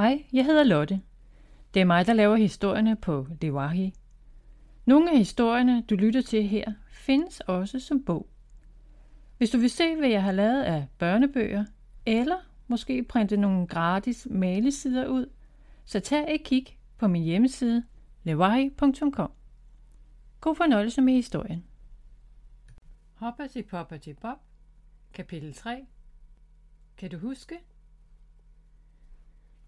Hej, jeg hedder Lotte. Det er mig, der laver historierne på Lewahi. Nogle af historierne, du lytter til her, findes også som bog. Hvis du vil se, hvad jeg har lavet af børnebøger, eller måske printe nogle gratis malesider ud, så tag et kig på min hjemmeside lewahi.com. God fornøjelse med historien. Hoppati Poppati Bob, kapitel 3. Kan du huske?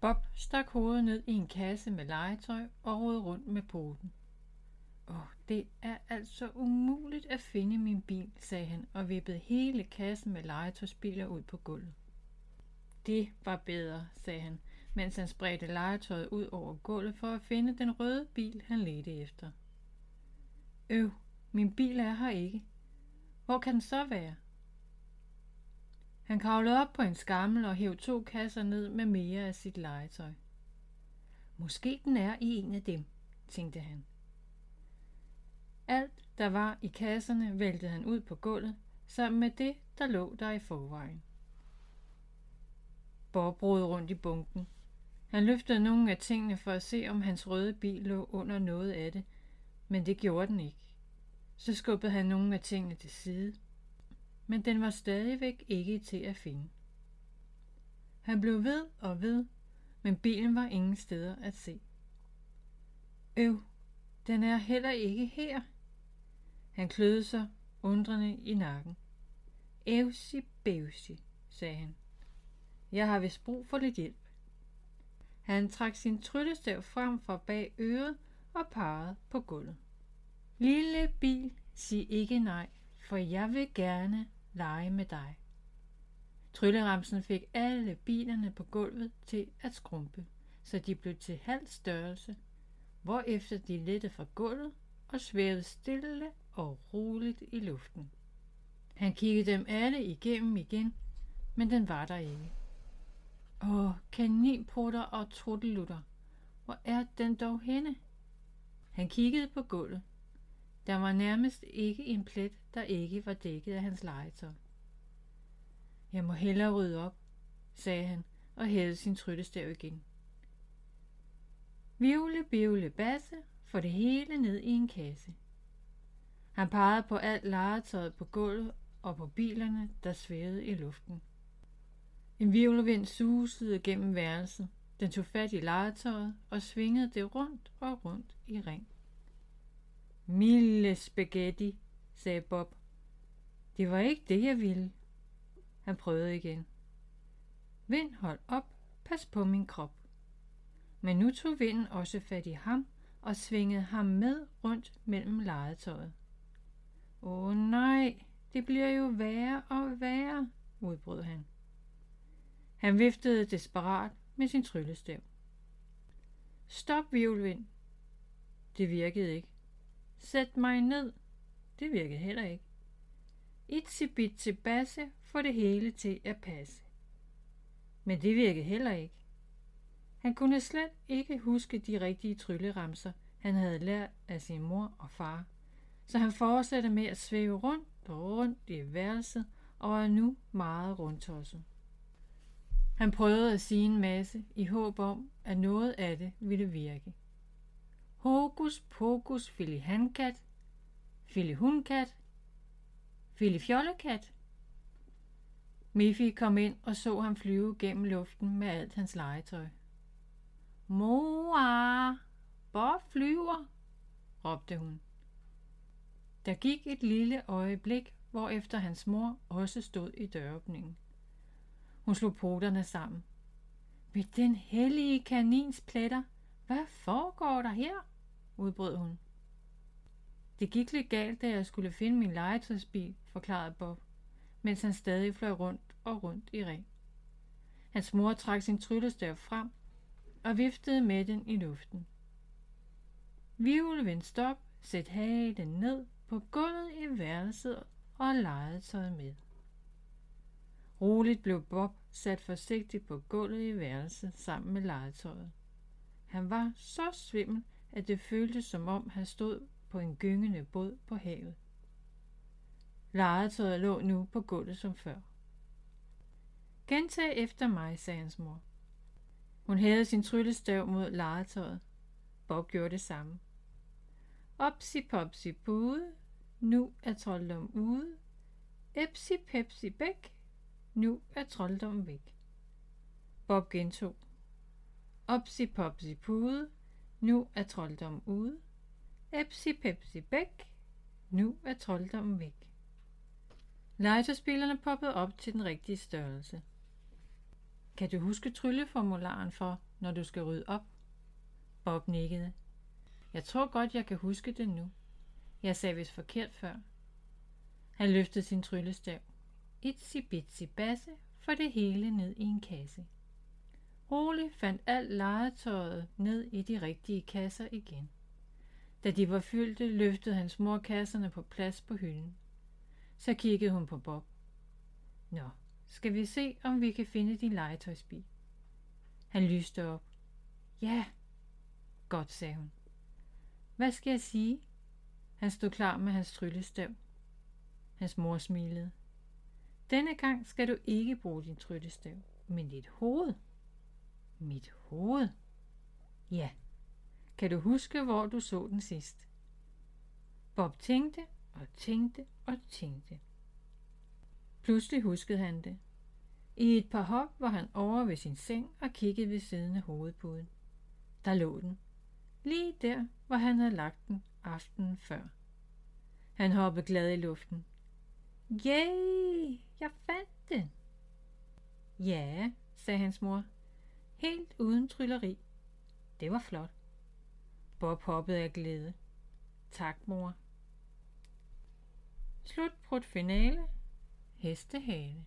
Bob stak hovedet ned i en kasse med legetøj og rodede rundt med poten. Åh, det er altså umuligt at finde min bil, sagde han og vippede hele kassen med legetøjsbiler ud på gulvet. Det var bedre, sagde han, mens han spredte legetøjet ud over gulvet for at finde den røde bil, han ledte efter. Øv, min bil er her ikke. Hvor kan den så være? Han kravlede op på en skammel og hævde to kasser ned med mere af sit legetøj. Måske den er i en af dem, tænkte han. Alt, der var i kasserne, væltede han ud på gulvet, sammen med det, der lå der i forvejen. Bob rodede rundt i bunken. Han løftede nogle af tingene for at se, om hans røde bil lå under noget af det, men det gjorde den ikke. Så skubbede han nogle af tingene til side men den var stadigvæk ikke til at finde. Han blev ved og ved, men bilen var ingen steder at se. Øv, den er heller ikke her. Han kløede sig undrende i nakken. Evsi bævsi, sagde han. Jeg har vist brug for lidt hjælp. Han trak sin tryllestav frem fra bag øret og pegede på gulvet. Lille bil, sig ikke nej, for jeg vil gerne lege med dig. Trylleramsen fik alle bilerne på gulvet til at skrumpe, så de blev til halv størrelse, hvorefter de lette fra gulvet og svævede stille og roligt i luften. Han kiggede dem alle igennem igen, men den var der ikke. Åh, kaninprutter og truttelutter, hvor er den dog henne? Han kiggede på gulvet, der var nærmest ikke en plet, der ikke var dækket af hans legetøj. Jeg må hellere rydde op, sagde han og hævede sin tryttestav igen. Viole, bivle, basse, for det hele ned i en kasse. Han pegede på alt legetøjet på gulvet og på bilerne, der svævede i luften. En virvelvind susede gennem værelset. Den tog fat i legetøjet og svingede det rundt og rundt i ring. Milde spaghetti, sagde Bob. Det var ikke det, jeg ville. Han prøvede igen. Vind, hold op, pas på min krop. Men nu tog vinden også fat i ham og svingede ham med rundt mellem legetøjet. Åh nej, det bliver jo værre og værre, udbrød han. Han viftede desperat med sin tryllestav. Stop, Violvind. Det virkede ikke. Sæt mig ned. Det virkede heller ikke. Itzi bitsi basse får det hele til at passe. Men det virkede heller ikke. Han kunne slet ikke huske de rigtige trylleramser, han havde lært af sin mor og far. Så han fortsatte med at svæve rundt og rundt i værelset og er nu meget rundtosset. Han prøvede at sige en masse i håb om, at noget af det ville virke. Hokus pokus fili hankat, fili hunkat, fili fjollekat. Miffy kom ind og så ham flyve gennem luften med alt hans legetøj. Moa, Bob flyver, råbte hun. Der gik et lille øjeblik, hvor efter hans mor også stod i døråbningen. Hun slog poterne sammen. Ved den hellige kanins pletter, hvad foregår der her? Udbrød hun. Det gik lidt galt, da jeg skulle finde min legetøjsbil, forklarede Bob, mens han stadig fløj rundt og rundt i ring. Hans mor trak sin tryllestav frem og viftede med den i luften. Vivle vendte stop, sæt halen ned på gulvet i værelset og legetøjet med. Roligt blev Bob sat forsigtigt på gulvet i værelset sammen med legetøjet. Han var så svimmel, at det føltes som om han stod på en gyngende båd på havet. Legetøjet lå nu på gulvet som før. Gentag efter mig, sagde hans mor. Hun hævede sin tryllestav mod legetøjet. Bob gjorde det samme. Opsi popsi pude, nu er trolddom ude. Epsi pepsi bæk, nu er trolddom væk. Bob gentog. Opsi popsi pude, nu er trolddom ude. Epsi pepsi bæk, nu er trolddommen væk. Legetøjsspillerne poppede op til den rigtige størrelse. Kan du huske trylleformularen for, når du skal rydde op? Bob nikkede. Jeg tror godt, jeg kan huske det nu. Jeg sagde vist forkert før. Han løftede sin tryllestav. Itsi bitsi basse, for det hele ned i en kasse. Rolig fandt alt legetøjet ned i de rigtige kasser igen. Da de var fyldte, løftede hans mor kasserne på plads på hylden. Så kiggede hun på Bob. Nå, skal vi se, om vi kan finde din legetøjsbil? Han lyste op. Ja, godt, sagde hun. Hvad skal jeg sige? Han stod klar med hans tryllestav. Hans mor smilede. Denne gang skal du ikke bruge din tryllestav, men dit hoved. Mit hoved? Ja. Kan du huske, hvor du så den sidst? Bob tænkte og tænkte og tænkte. Pludselig huskede han det. I et par hop var han over ved sin seng og kiggede ved siden af hovedpuden. Der lå den. Lige der, hvor han havde lagt den aftenen før. Han hoppede glad i luften. Yay! Jeg fandt den! Ja, sagde hans mor. Helt uden trylleri. Det var flot. Bob hoppede af glæde. Tak, mor. Slut på finale. Hestehale.